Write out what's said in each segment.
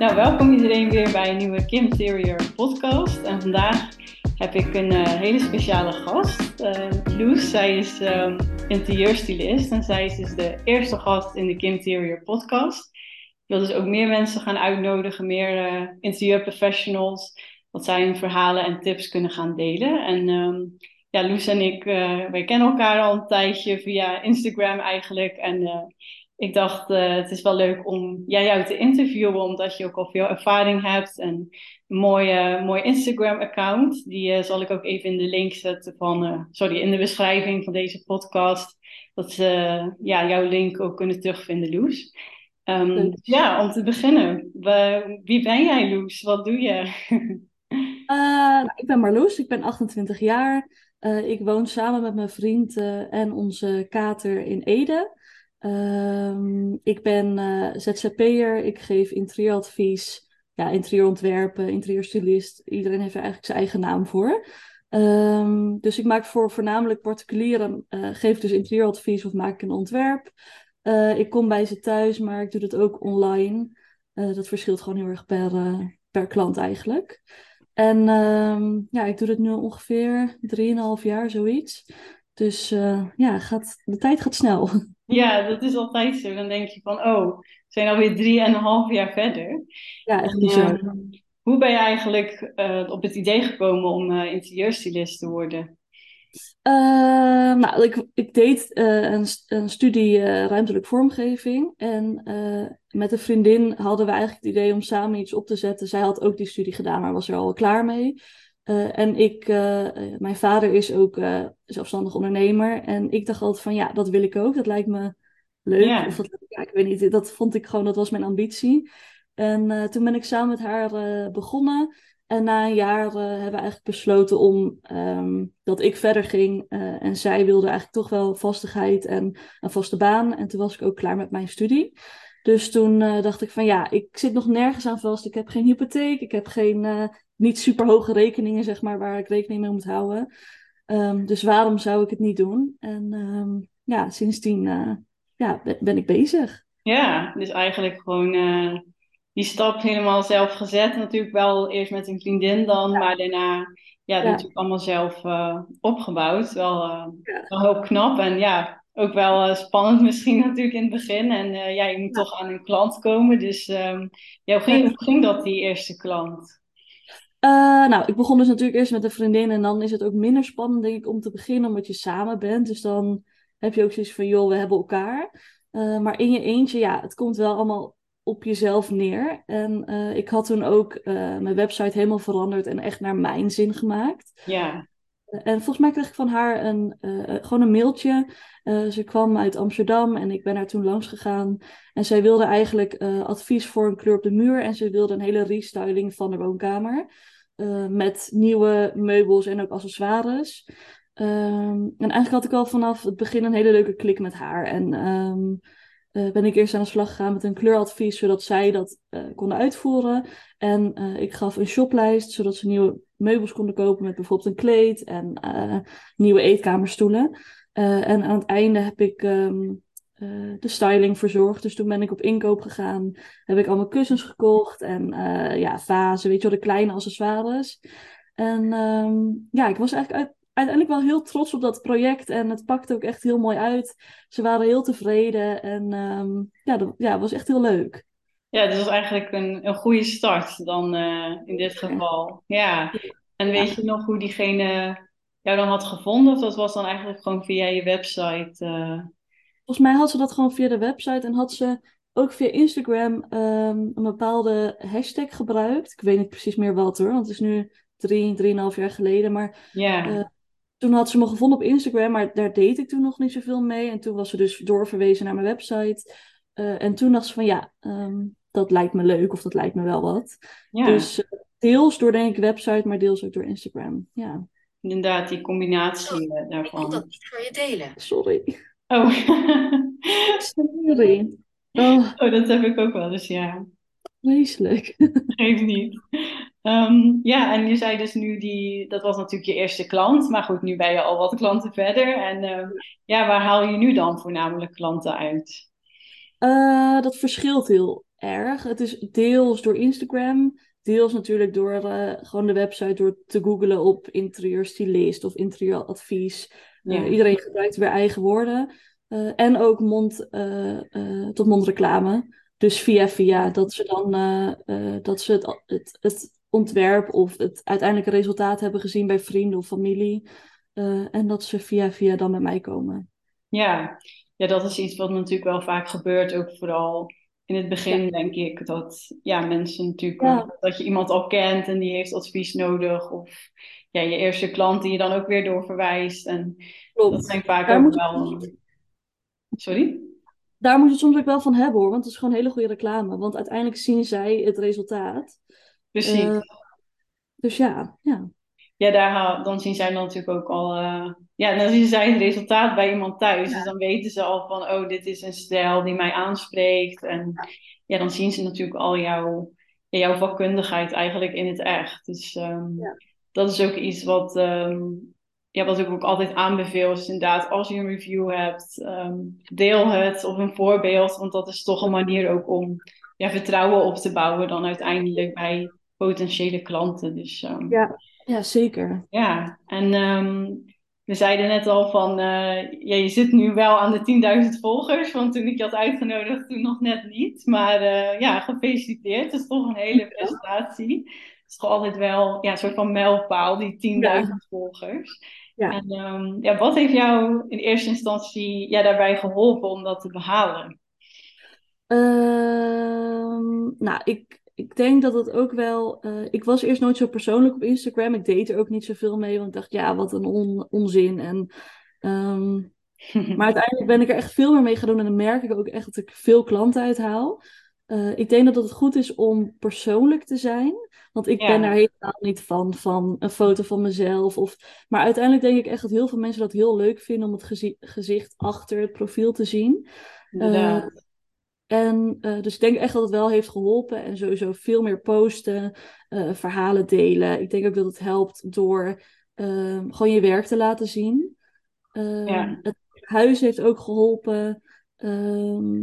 Nou, welkom iedereen weer bij een nieuwe Kim Interior podcast. En vandaag heb ik een uh, hele speciale gast, uh, Loes. Zij is um, interieurstylist en zij is dus de eerste gast in de Kim Interior podcast. Ik wil dus ook meer mensen gaan uitnodigen, meer uh, interieurprofessionals, dat zij hun verhalen en tips kunnen gaan delen. En um, ja, Loes en ik, wij kennen elkaar al een tijdje via Instagram eigenlijk. En ik dacht, uh, het is wel leuk om jij jou te interviewen, omdat je ook al veel ervaring hebt en een mooie, mooi Instagram-account. Die uh, zal ik ook even in de link zetten van, uh, sorry, in de beschrijving van deze podcast. Dat ze ja, jouw link ook kunnen terugvinden, Loes. Um, ja, om te beginnen, wie ben jij, Loes? Wat doe je? nou, ik ben Marloes, ik ben 28 jaar. ik woon samen met mijn vriend en onze kater in Ede. Um, ik ben uh, ZZP'er, ik geef interieuradvies, ja, interieurontwerpen, interieurstylist. Iedereen heeft er eigenlijk zijn eigen naam voor. Um, dus ik maak voor voornamelijk particulieren, uh, geef dus interieuradvies of maak ik een ontwerp. Uh, ik kom bij ze thuis, maar ik doe het ook online. dat verschilt gewoon heel erg per, per klant eigenlijk. En um, ja, ik doe het nu ongeveer 3,5 jaar, zoiets. Dus ja, gaat, de tijd gaat snel. Ja, dat is altijd zo. Dan denk je van, oh, we zijn alweer drieënhalf jaar verder. Ja, echt bizar. Uh, hoe ben je eigenlijk uh, op het idee gekomen om uh, interieurstylist te worden? nou, ik, ik deed een, een, studie ruimtelijk vormgeving. En met een vriendin hadden we eigenlijk het idee om samen iets op te zetten. Zij had ook die studie gedaan, maar was er al klaar mee. Uh, en ik, uh, mijn vader is ook uh, zelfstandig ondernemer. En ik dacht altijd van ja, dat wil ik ook. Dat lijkt me leuk. Of dat, ja, ik weet niet, dat vond ik gewoon, dat was mijn ambitie. En toen ben ik samen met haar begonnen. En na een jaar hebben we eigenlijk besloten om um, dat ik verder ging. en zij wilde eigenlijk toch wel vastigheid en een vaste baan. En toen was ik ook klaar met mijn studie. Dus toen dacht ik van ja, ik zit nog nergens aan vast. Ik heb geen hypotheek, ik heb geen niet super hoge rekeningen, zeg maar, waar ik rekening mee moet houden. Um, dus waarom zou ik het niet doen? En um, ja, sindsdien uh, ja, ben ik bezig. Ja, dus eigenlijk gewoon uh, die stap helemaal zelf gezet. Natuurlijk wel eerst met een vriendin dan, ja. maar daarna ja, ja. natuurlijk allemaal zelf uh, opgebouwd. Wel, ja. wel heel knap en ja, ook wel spannend misschien natuurlijk in het begin. En ja, je moet toch aan een klant komen. Dus um, ja, hoe, ging, hoe ging dat, die eerste klant? Uh, nou, ik begon dus natuurlijk eerst met een vriendin en dan is het ook minder spannend, denk ik, om te beginnen, omdat je samen bent. Dus dan heb je ook zoiets van, joh, we hebben elkaar. Uh, maar in je eentje, ja, het komt wel allemaal op jezelf neer. En uh, ik had toen ook mijn website helemaal veranderd en echt naar mijn zin gemaakt. Ja. En volgens mij kreeg ik van haar een, gewoon een mailtje. ze kwam uit Amsterdam en ik ben daar toen langs gegaan. En zij wilde eigenlijk advies voor een kleur op de muur. En ze wilde een hele restyling van de woonkamer. Uh, met nieuwe meubels en ook accessoires. Um, en eigenlijk had ik al vanaf het begin een hele leuke klik met haar. En um, uh, ben ik eerst aan de slag gegaan met een kleuradvies, zodat zij dat uh, konden uitvoeren. En ik gaf een shoplijst, zodat ze nieuwe meubels konden kopen met bijvoorbeeld een kleed en nieuwe eetkamerstoelen. en aan het einde heb ik um, uh, de styling verzorgd. Dus toen ben ik op inkoop gegaan. Heb ik allemaal kussens gekocht en uh, ja, vazen, weet je wel, de kleine accessoires. En um, ja, ik was eigenlijk uit, uiteindelijk wel heel trots op dat project. En het pakte ook echt heel mooi uit. Ze waren heel tevreden. En um, ja, dat ja, was echt heel leuk. Ja, dus was eigenlijk een, een goede start dan uh, in dit geval. Ja. En weet je nog hoe diegene jou dan had gevonden? Of dat was dan eigenlijk gewoon via je website? Volgens mij had ze dat gewoon via de website en had ze ook via Instagram um, een bepaalde hashtag gebruikt. Ik weet niet precies meer wat hoor, want het is nu drie, drieënhalf jaar geleden. Maar yeah. uh, toen had ze me gevonden op Instagram, maar daar deed ik toen nog niet zoveel mee. En toen was ze dus doorverwezen naar mijn website. Uh, en toen dacht ze van ja, um, dat lijkt me leuk of dat lijkt me wel wat. Yeah. Dus uh, deels door denk ik website, maar deels ook door Instagram. Ja. Inderdaad, die combinatie daarvan. Ik wil dat niet voor je delen. Sorry. Oh. Sorry. Oh. oh, dat heb ik ook wel dus ja. Vreselijk. Geeft niet. Um, ja, en je zei dus nu die, dat was natuurlijk je eerste klant, maar goed, nu ben je al wat klanten verder. En um, ja, waar haal je nu dan voornamelijk klanten uit? Uh, dat verschilt heel erg. Het is deels door Instagram, deels natuurlijk door uh, gewoon de website, door te googlen op interieurstylist of interieuradvies. Ja. iedereen gebruikt weer eigen woorden. en ook mond-tot-mond reclame. Dus via via, dat ze dan dat ze het, het, het ontwerp of het uiteindelijke resultaat hebben gezien bij vrienden of familie. Uh, en dat ze via via dan bij mij komen. Ja. ja, dat is iets wat natuurlijk wel vaak gebeurt. Ook vooral in het begin denk ik dat ja, mensen natuurlijk ja. dat je iemand al kent en die heeft advies nodig. Of ja, je eerste klant die je dan ook weer doorverwijst. En Klopt. dat zijn vaak Daar ook wel. Sorry? Daar moet je het soms ook wel van hebben hoor, want het is gewoon hele goede reclame. Want uiteindelijk zien zij het resultaat. Precies. Uh, dus ja, ja. Ja, daar, dan zien zij dan natuurlijk ook al. Uh, ja, dan zien zij het resultaat bij iemand thuis. Dus dan weten ze al van, oh, dit is een stijl die mij aanspreekt. En ja, dan zien ze natuurlijk al jouw, jouw vakkundigheid eigenlijk in het echt. Dus um, ja. Dat is ook iets wat, um, ja, wat ik ook altijd aanbeveel. Is inderdaad, als je een review hebt, um, deel het of een voorbeeld. Want dat is toch een manier ook om ja, vertrouwen op te bouwen dan uiteindelijk bij potentiële klanten. Dus, um, ja, ja, zeker. Ja, en we zeiden net al van, uh, ja, je zit nu wel aan de 10.000 volgers, want toen ik je had uitgenodigd, toen nog net niet. Maar uh, ja, gefeliciteerd. Het is toch een hele prestatie. Het is toch altijd wel ja, een soort van mijlpaal, die 10.000 ja. volgers. Ja. En um, ja, wat heeft jou in eerste instantie ja, daarbij geholpen om dat te behalen? Uh, nou, ik, ik denk dat het ook wel. Uh, ik was eerst nooit zo persoonlijk op Instagram. Ik deed er ook niet zoveel mee, want ik dacht, ja, wat een on, onzin. En, um, maar uiteindelijk ben ik er echt veel meer mee gaan doen en dan merk ik ook echt dat ik veel klanten uithaal. Uh, ik denk dat het goed is om persoonlijk te zijn. Want ik ja. ben daar helemaal niet van, van een foto van mezelf. Of... Maar uiteindelijk denk ik echt dat heel veel mensen dat heel leuk vinden om het gezi gezicht achter het profiel te zien. Uh, en uh, dus ik denk echt dat het wel heeft geholpen. En sowieso veel meer posten, verhalen delen. Ik denk ook dat het helpt door uh, gewoon je werk te laten zien. Ja. Het huis heeft ook geholpen.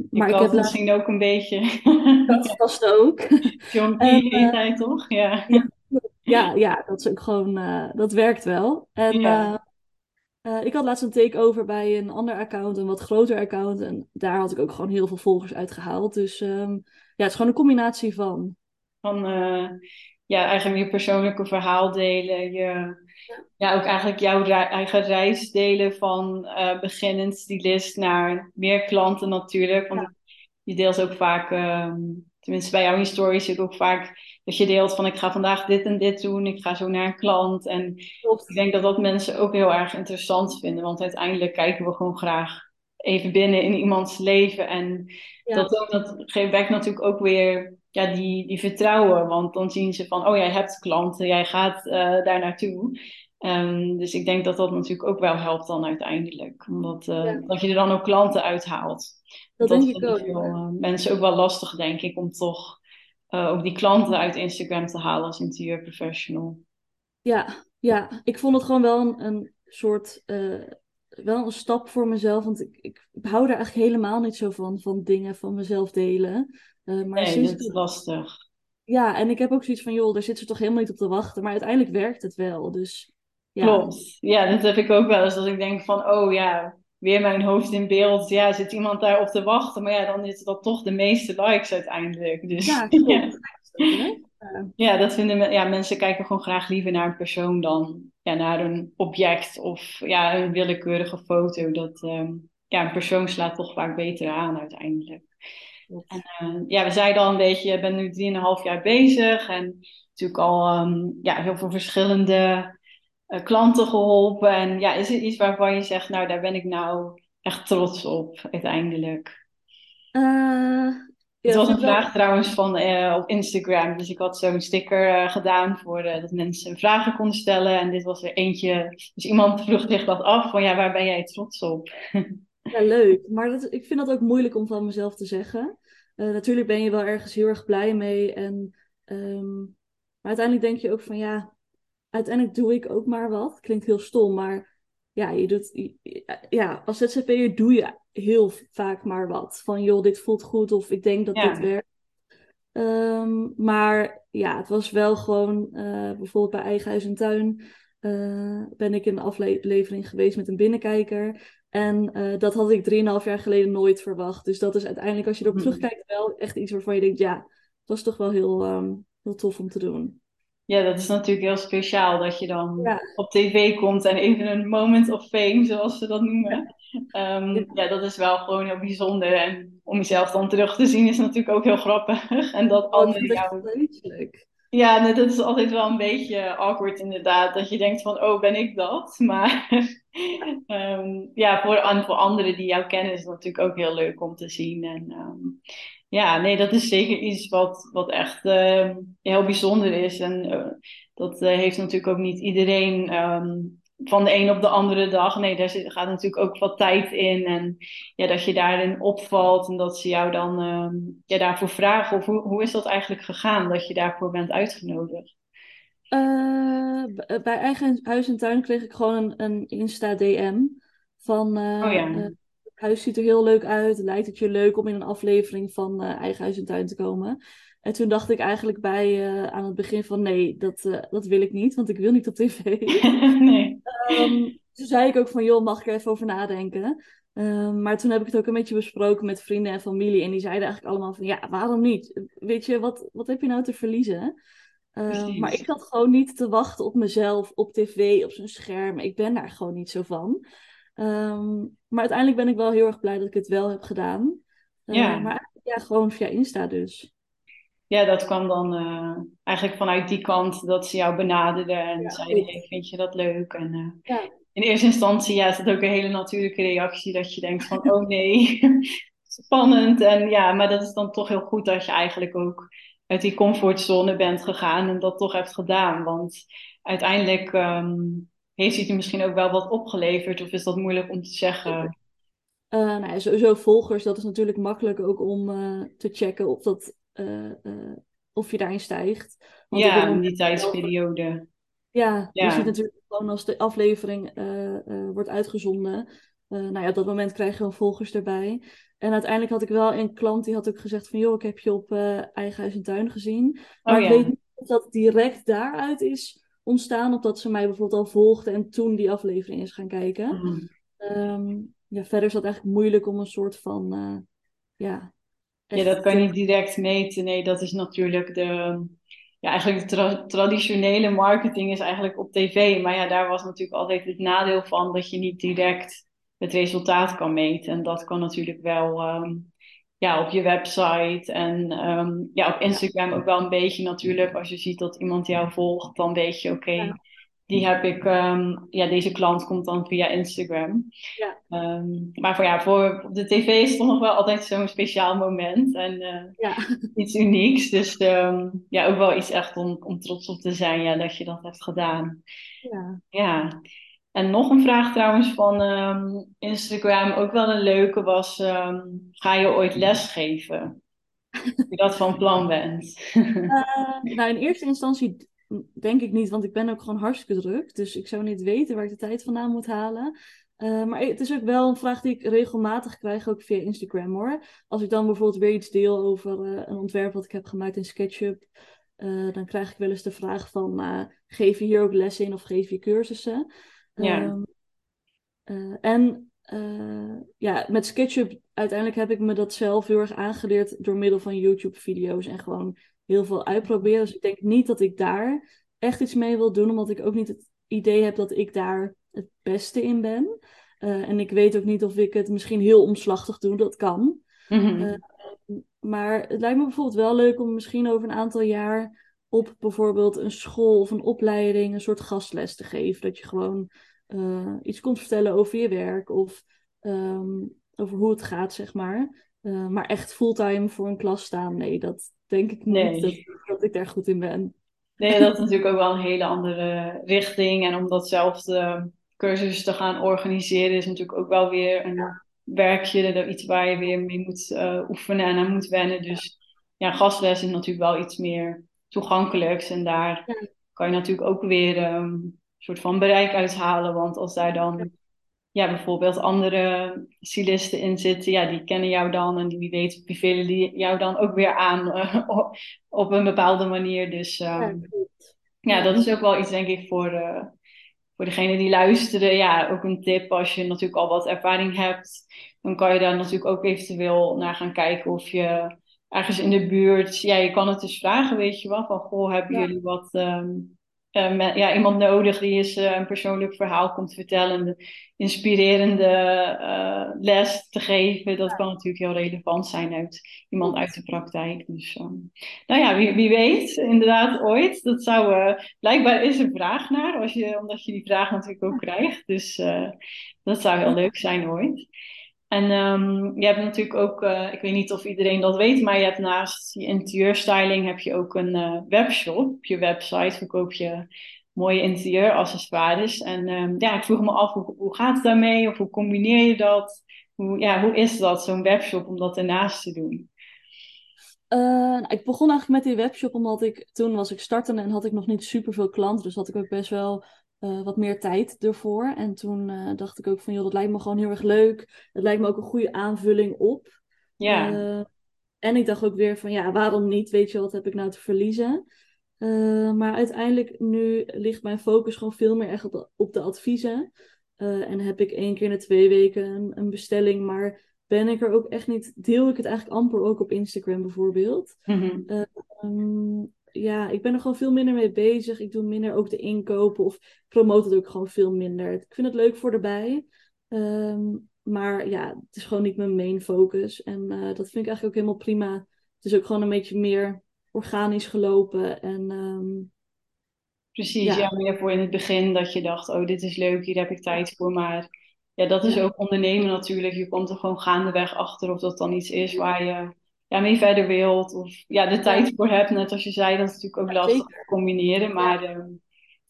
Maar ik heb misschien ook een beetje. Dat past ook. John P. heet hij toch? Ja. ja. Ja, dat is ook gewoon, dat werkt wel. En ja. Uh, ik had laatst een takeover bij een ander account, een wat groter account. En daar had ik ook gewoon heel veel volgers uit gehaald. Dus um, ja, het is gewoon een combinatie van. Van ja, eigenlijk je persoonlijke verhaal delen. Je, ja. ook eigenlijk jouw eigen reis delen van uh, beginnend stylist naar meer klanten natuurlijk. Want ja. je deelt ook vaak, um, tenminste bij jouw stories zie ik ook vaak dat je deelt van ik ga vandaag dit en dit doen, ik ga zo naar een klant. En ik denk dat dat mensen ook heel erg interessant vinden, want uiteindelijk kijken we gewoon graag even binnen in iemands leven. En ja. dat, dat geeft natuurlijk ook weer ja, die, die vertrouwen, want dan zien ze van, oh jij hebt klanten, jij gaat uh, daar naartoe. Um, dus ik denk dat dat natuurlijk ook wel helpt dan uiteindelijk. Omdat uh, ja. dat je er dan ook klanten uithaalt. Dat, dat denk ik ook. Veel, uh, mensen ook wel lastig, denk ik, om toch ook die klanten uit Instagram te halen als interieurprofessional. Ja, ja, ik vond het gewoon wel een, een soort, wel een stap voor mezelf. Want ik, ik hou daar eigenlijk helemaal niet zo van, van dingen van mezelf delen. Uh, maar nee, sinds dat is lastig. Ja, en ik heb ook zoiets van, joh, daar zit ze toch helemaal niet op te wachten. Maar uiteindelijk werkt het wel, dus... Ja. Klopt. Ja, dat heb ik ook wel eens. Dat ik denk van, oh ja, weer mijn hoofd in beeld. Ja, zit iemand daar op te wachten? Maar ja, dan is dat toch de meeste likes uiteindelijk. Dus, ja, ja. ja, dat vinden ja, mensen kijken gewoon graag liever naar een persoon dan ja, naar een object of ja, een willekeurige foto. Dat, um, ja, een persoon slaat toch vaak beter aan uiteindelijk. En, uh, ja, we zeiden al een beetje, je bent nu 3,5 jaar bezig en natuurlijk al um, ja, heel veel verschillende uh, klanten geholpen? En ja, is het iets waarvan je zegt, nou, daar ben ik nou echt trots op uiteindelijk? Uh, het was een vraag trouwens van uh, op Instagram. Dus ik had zo'n sticker gedaan voor dat mensen vragen konden stellen. En dit was er eentje. Dus iemand vroeg zich dat af van ja, waar ben jij trots op? ja, leuk. Maar dat, ik vind dat ook moeilijk om van mezelf te zeggen. natuurlijk ben je wel ergens heel erg blij mee. En, um, maar uiteindelijk denk je ook van ja, uiteindelijk doe ik ook maar wat. Klinkt heel stom, maar ja, je doet, ja, als ZZP'er doe je heel vaak maar wat. Van joh, dit voelt goed of ik denk dat dit werkt. Ehm, maar ja, het was wel gewoon, uh, bijvoorbeeld bij Eigen Huis en Tuin, uh, ben ik in de aflevering geweest met een binnenkijker. En uh, dat had ik drieënhalf jaar geleden nooit verwacht. Dus dat is uiteindelijk, als je erop mm. terugkijkt, wel echt iets waarvan je denkt, ja, het was toch wel heel, um, heel tof om te doen. Ja, dat is natuurlijk heel speciaal dat je dan op tv komt en even een moment of fame, zoals ze dat noemen. Ja. Um, ja, dat is wel gewoon heel bijzonder. En om jezelf dan terug te zien is natuurlijk ook heel grappig. en dat oh, anderen jou... Ja, dat is altijd wel een beetje awkward inderdaad. Dat je denkt van, oh, ben ik dat? Maar um, ja, voor, voor anderen die jou kennen is het natuurlijk ook heel leuk om te zien. En um, ja, nee, dat is zeker iets wat, wat echt uh, heel bijzonder is. En uh, dat uh, heeft natuurlijk ook niet iedereen van de een op de andere dag. Nee, daar zit, gaat natuurlijk ook wat tijd in. En ja, dat je daarin opvalt en dat ze jou dan um, ja, daarvoor vragen. Of hoe, hoe is dat eigenlijk gegaan dat je daarvoor bent uitgenodigd? bij Eigen Huis en Tuin kreeg ik gewoon een, een Insta-DM van... oh ja huis ziet er heel leuk uit. Lijkt het je leuk om in een aflevering van Eigen Huis en Tuin te komen? En toen dacht ik eigenlijk bij, uh, aan het begin van nee, dat, uh, dat wil ik niet, want ik wil niet op tv. nee. Um, toen zei ik ook van joh, mag ik er even over nadenken? Um, maar toen heb ik het ook een beetje besproken met vrienden en familie. En die zeiden eigenlijk allemaal van ja, waarom niet? Weet je, wat, wat heb je nou te verliezen? Uh, maar ik had gewoon niet te wachten op mezelf, op tv, op zo'n scherm. Ik ben daar gewoon niet zo van. Um, maar uiteindelijk ben ik wel heel erg blij dat ik het wel heb gedaan. Uh, ja. Maar ja, gewoon via Insta dus. Ja, dat kwam dan uh, eigenlijk vanuit die kant dat ze jou benaderden en ja, zeiden, hey, vind je dat leuk? En uh, ja. in eerste instantie ja, is dat ook een hele natuurlijke reactie dat je denkt van, oh nee, spannend. En ja, maar dat is dan toch heel goed dat je eigenlijk ook uit die comfortzone bent gegaan en dat toch hebt gedaan. Want uiteindelijk um, heeft het je misschien ook wel wat opgeleverd? Of is dat moeilijk om te zeggen? Uh, nou sowieso volgers, dat is natuurlijk makkelijk ook om te checken of, dat, of je daarin stijgt. Want ja, in die tijdsperiode. Ja, ja, je ziet natuurlijk gewoon als de aflevering wordt uitgezonden. nou ja, op dat moment krijg je wel volgers erbij. En uiteindelijk had ik wel een klant die had ook gezegd van... joh, ik heb je op Eigen Huis en Tuin gezien. Maar oh, ik weet niet of dat direct daaruit is ontstaan. Of dat ze mij bijvoorbeeld al volgde en toen die aflevering is gaan kijken. Mm. Um, ja, verder is dat eigenlijk moeilijk om een soort van. Uh, ja, ja, dat kan je niet direct meten. Nee, dat is natuurlijk de. Ja, eigenlijk de traditionele marketing is eigenlijk op tv. Maar ja, daar was natuurlijk altijd het nadeel van dat je niet direct het resultaat kan meten. En dat kan natuurlijk wel um, ja, op je website en um, ja, op Instagram ook wel een beetje natuurlijk. Als je ziet dat iemand jou volgt, dan weet je, oké, die heb ik, um, ja, deze klant komt dan via Instagram. Ja. Um, maar voor, ja, voor de tv is het toch nog wel altijd zo'n speciaal moment en uh, ja. iets unieks. Dus ja, ook wel iets echt om, om trots op te zijn, ja, dat je dat hebt gedaan. Ja. ja. En nog een vraag trouwens van Instagram, ook wel een leuke, was: ga je ooit lesgeven? Als je dat van plan bent. Uh, nou, in eerste instantie denk ik niet, want ik ben ook gewoon hartstikke druk. Dus ik zou niet weten waar ik de tijd vandaan moet halen. Uh, maar het is ook wel een vraag die ik regelmatig krijg, ook via Instagram hoor. Als ik dan bijvoorbeeld weer iets deel over uh, een ontwerp wat ik heb gemaakt in SketchUp, uh, dan krijg ik wel eens de vraag van, geef je hier ook lessen in of geef je cursussen? Ja. Uh, en ja, met SketchUp uiteindelijk heb ik me dat zelf heel erg aangeleerd door middel van YouTube-video's en gewoon heel veel uitproberen. Dus ik denk niet dat ik daar echt iets mee wil doen, omdat ik ook niet het idee heb dat ik daar het beste in ben. Uh, en ik weet ook niet of ik het misschien heel omslachtig doe, dat kan. Mm-hmm. maar het lijkt me bijvoorbeeld wel leuk om misschien over een aantal jaar op bijvoorbeeld een school of een opleiding een soort gastles te geven. Dat je gewoon uh, iets komt vertellen over je werk of um, over hoe het gaat, zeg maar. Maar echt fulltime voor een klas staan, nee, dat denk ik niet dat, dat, ik daar goed in ben. Nee, dat is natuurlijk ook wel een hele andere richting. En om datzelfde cursus te gaan organiseren is natuurlijk ook wel weer een ja. werkje, iets waar je weer mee moet uh, oefenen en aan moet wennen. Dus ja, gastles is natuurlijk wel iets meer toegankelijks. En daar kan je natuurlijk ook weer um, soort van bereik uithalen. Want als daar dan ja, bijvoorbeeld andere stylisten in zitten, ja, die kennen jou dan en die, wie weet bevelen die jou dan ook weer aan op, een bepaalde manier. Dus um, ja, dat is ook wel iets, denk ik, voor, uh, voor degene die luisteren. Ja, ook een tip als je natuurlijk al wat ervaring hebt. Dan kan je daar natuurlijk ook eventueel naar gaan kijken of je ergens in de buurt. Ja, je kan het dus vragen, weet je wel. Van goh, hebben jullie wat. Um, ja, iemand nodig die eens uh, een persoonlijk verhaal komt vertellen, een inspirerende uh, les te geven. Dat kan natuurlijk heel relevant zijn uit iemand uit de praktijk. Dus, um, nou ja, wie, wie, weet, inderdaad ooit. Dat zou, blijkbaar is een vraag naar, als je, omdat je die vraag natuurlijk ook krijgt. Dus dat zou heel leuk zijn ooit. En um, je hebt natuurlijk ook, uh, ik weet niet of iedereen dat weet, maar je hebt naast je interieurstyling heb je ook een uh, webshop. Op je website verkoop je mooie interieuraccessoires. En um, ja, ik vroeg me af, hoe, hoe gaat het daarmee? Of hoe combineer je dat? Hoe, ja, hoe is dat, zo'n webshop, om dat ernaast te doen? Uh, ik begon eigenlijk met die webshop omdat ik toen was ik startende en had ik nog niet super veel klanten. Dus had ik ook best wel uh, wat meer tijd ervoor. En toen uh, dacht ik ook van, joh, dat lijkt me gewoon heel erg leuk. Het lijkt me ook een goede aanvulling op. Ja. Uh, en ik dacht ook weer van, ja, waarom niet? Weet je, wat heb ik nou te verliezen? maar uiteindelijk nu ligt mijn focus gewoon veel meer echt op de, op de adviezen. en heb ik één keer in de twee weken een, een, bestelling, maar ben ik er ook echt niet, deel ik het eigenlijk amper ook op Instagram bijvoorbeeld. Mm -hmm ja, ik ben er gewoon veel minder mee bezig. Ik doe minder ook de inkopen of promote het ook gewoon veel minder. Ik vind het leuk voor erbij. Um, maar ja, het is gewoon niet mijn main focus. En uh, dat vind ik eigenlijk ook helemaal prima. Het is ook gewoon een beetje meer organisch gelopen. En, um, Precies, ja. ja. meer voor in het begin dat je dacht, oh dit is leuk, hier heb ik tijd voor. Maar ja, dat is ja. ook ondernemen natuurlijk. Je komt er gewoon gaandeweg achter of dat dan iets is waar je ja, mee verder wilt. Of ja, de tijd voor hebt. Net als je zei, dat is natuurlijk ook lastig te combineren. Maar uh,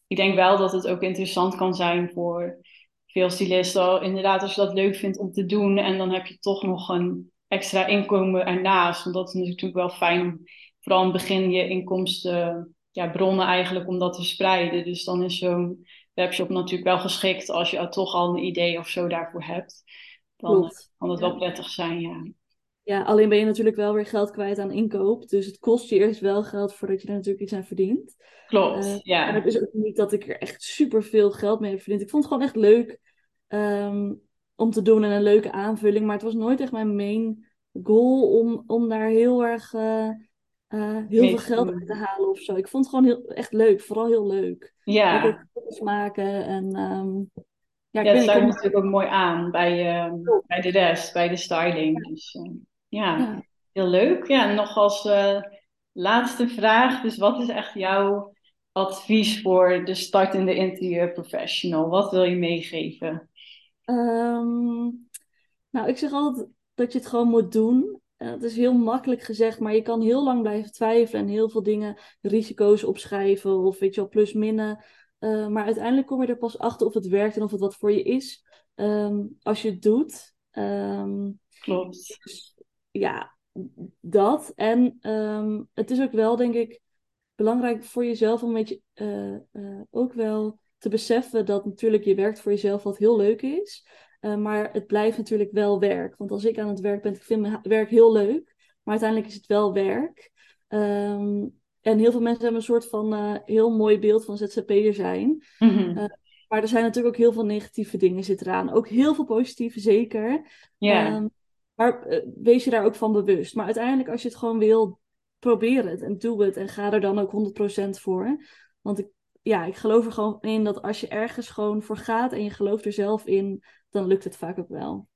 ik denk wel dat het ook interessant kan zijn voor veel stylisten. Inderdaad, als je dat leuk vindt om te doen. En dan heb je toch nog een extra inkomen ernaast. Want dat is natuurlijk wel fijn om vooral in het begin je inkomsten ja, bronnen eigenlijk om dat te spreiden. Dus dan is zo'n webshop natuurlijk wel geschikt als je toch al een idee of zo daarvoor hebt. Dan Klopt. kan het wel prettig zijn, ja. Ja, alleen ben je natuurlijk wel weer geld kwijt aan inkoop. Dus het kost je eerst wel geld voordat je er natuurlijk iets aan verdient. Klopt, uh, ja. En het is ook niet dat ik er echt super veel geld mee heb verdiend. Ik vond het gewoon echt leuk um, om te doen en een leuke aanvulling. Maar het was nooit echt mijn main goal om, om daar heel erg uh, uh, heel veel geld uit te halen of zo. Ik vond het gewoon heel, echt leuk, vooral heel leuk. Ja. Ik maken en... Um, ja, ja dat sluit natuurlijk ook mooi aan bij, uh, bij de rest, bij de styling. Dus, uh, ja, ja, heel leuk. Ja, en nog als uh, laatste vraag. Dus wat is echt jouw advies voor de startende interieurprofessional? Wat wil je meegeven? Um, nou, ik zeg altijd dat je het gewoon moet doen. Uh, het is heel makkelijk gezegd, maar je kan heel lang blijven twijfelen en heel veel dingen, risico's opschrijven of weet je wel, plus minnen. Uh, maar uiteindelijk kom je er pas achter of het werkt en of het wat voor je is um, als je het doet. Um, Klopt. Dus ja, dat. En um, het is ook wel, denk ik, belangrijk voor jezelf om een beetje uh, uh, ook wel te beseffen dat natuurlijk je werkt voor jezelf wat heel leuk is. Uh, maar het blijft natuurlijk wel werk. Want als ik aan het werk ben, ik vind mijn werk heel leuk. Maar uiteindelijk is het wel werk. Um, en heel veel mensen hebben een soort van heel mooi beeld van ZZP'er zijn. Mm -hmm. maar er zijn natuurlijk ook heel veel negatieve dingen zitten eraan. Ook heel veel positieve, zeker. Ja. Um, maar uh, wees je daar ook van bewust. Maar uiteindelijk, als je het gewoon wil, probeer het en doe het. En ga er dan ook 100% voor. Want ik, ja, ik geloof er gewoon in dat als je ergens gewoon voor gaat en je gelooft er zelf in, dan lukt het vaak ook wel.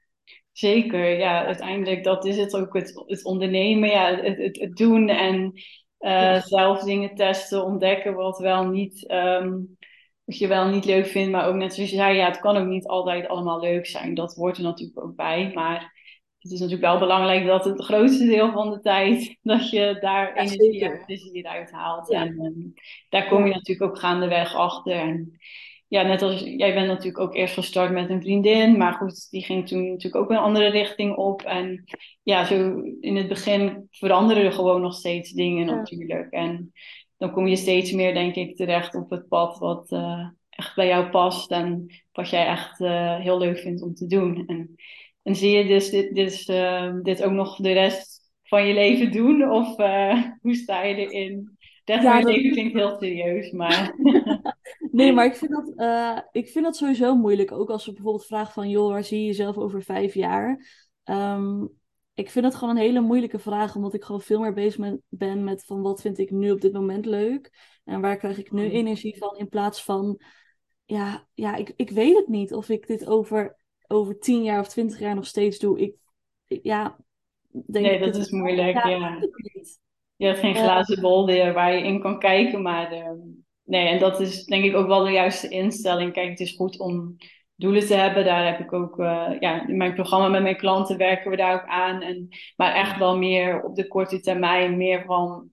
Zeker, ja, uiteindelijk dat is het ook, het, het ondernemen, ja, het, het, het doen en uh, ja. zelf dingen testen, ontdekken wat wel niet, um, wat je wel niet leuk vindt, maar ook net zoals je zei, ja, het kan ook niet altijd allemaal leuk zijn. Dat hoort er natuurlijk ook bij, maar het is natuurlijk wel belangrijk dat het grootste deel van de tijd dat je daar ja, energie en plezier uit haalt. Ja. En um, daar kom je natuurlijk ook gaandeweg achter. En ja, net als jij bent natuurlijk ook eerst gestart met een vriendin, maar goed, die ging toen natuurlijk ook een andere richting op. En ja, zo in het begin veranderen er gewoon nog steeds dingen ja. natuurlijk. En dan kom je steeds meer, denk ik, terecht op het pad wat, uh, echt bij jou past en wat jij echt heel leuk vindt om te doen. En, en zie je dus dit, dus, dit ook nog de rest van je leven doen? Of hoe sta je erin? Dat ja, dat... leven klinkt heel serieus, maar... nee, maar ik vind, dat, uh, ik vind dat sowieso moeilijk. Ook als we bijvoorbeeld vragen van... joh, waar zie je jezelf over vijf jaar? Um, ik vind het gewoon een hele moeilijke vraag... omdat ik gewoon veel meer bezig ben met... van wat vind ik nu op dit moment leuk? En waar krijg ik nu mm. energie van? In plaats van... ja, ja ik, ik weet het niet of ik dit over, over tien jaar of twintig jaar nog steeds doe. Ik, ja, denk nee, dat is moeilijk, ja. ja je hebt geen glazen bol waar je in kan kijken. Maar uh, nee, en dat is denk ik ook wel de juiste instelling. Kijk, het is goed om doelen te hebben. Daar heb ik ook, uh, ja, in mijn programma met mijn klanten werken we daar ook aan. En, maar echt wel meer op de korte termijn, meer van.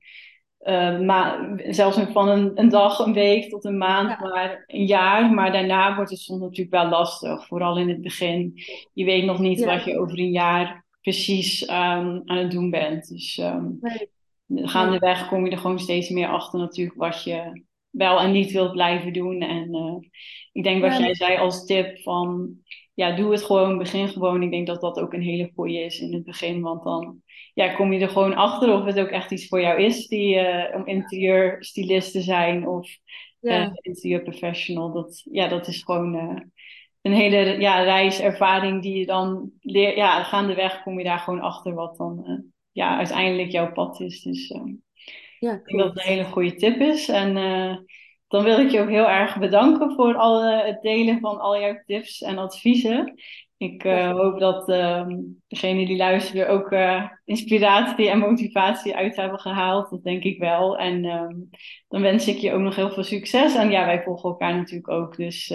Uh, ma zelfs van een, een, dag, een week tot een maand, maar een jaar. Maar daarna wordt het soms natuurlijk wel lastig, vooral in het begin. Je weet nog niet wat je over een jaar precies um, aan het doen bent. Dus um, nee gaandeweg kom je er gewoon steeds meer achter natuurlijk wat je wel en niet wilt blijven doen. En uh, ik denk wat jij zei als tip van ja, doe het gewoon, begin gewoon. Ik denk dat dat ook een hele goede is in het begin, want dan ja, kom je er gewoon achter of het ook echt iets voor jou is die, uh, om interieurstylist te zijn of ja. uh, interieurprofessional. Dat, ja, dat is gewoon een hele ja, reiservaring die je dan leert. Ja, gaandeweg kom je daar gewoon achter wat dan ja, uiteindelijk jouw pad is. Dus ja, ik denk dat het een hele goede tip is. En dan wil ik je ook heel erg bedanken voor het delen van al jouw tips en adviezen. Ik uh, hoop dat uh, degenen die luisteren ook uh, inspiratie en motivatie uit hebben gehaald. Dat denk ik wel. En um, dan wens ik je ook nog heel veel succes. En ja, wij volgen elkaar natuurlijk ook. Dus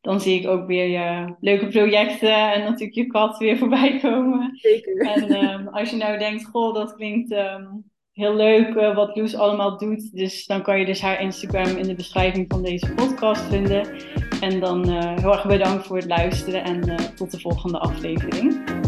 dan zie ik ook weer je leuke projecten en natuurlijk je kat weer voorbij komen. Zeker. En um, als je nou denkt, goh, dat klinkt um, heel leuk wat Loes allemaal doet. Dus dan kan je dus haar Instagram in de beschrijving van deze podcast vinden. En dan uh, heel erg bedankt voor het luisteren en uh, tot de volgende aflevering.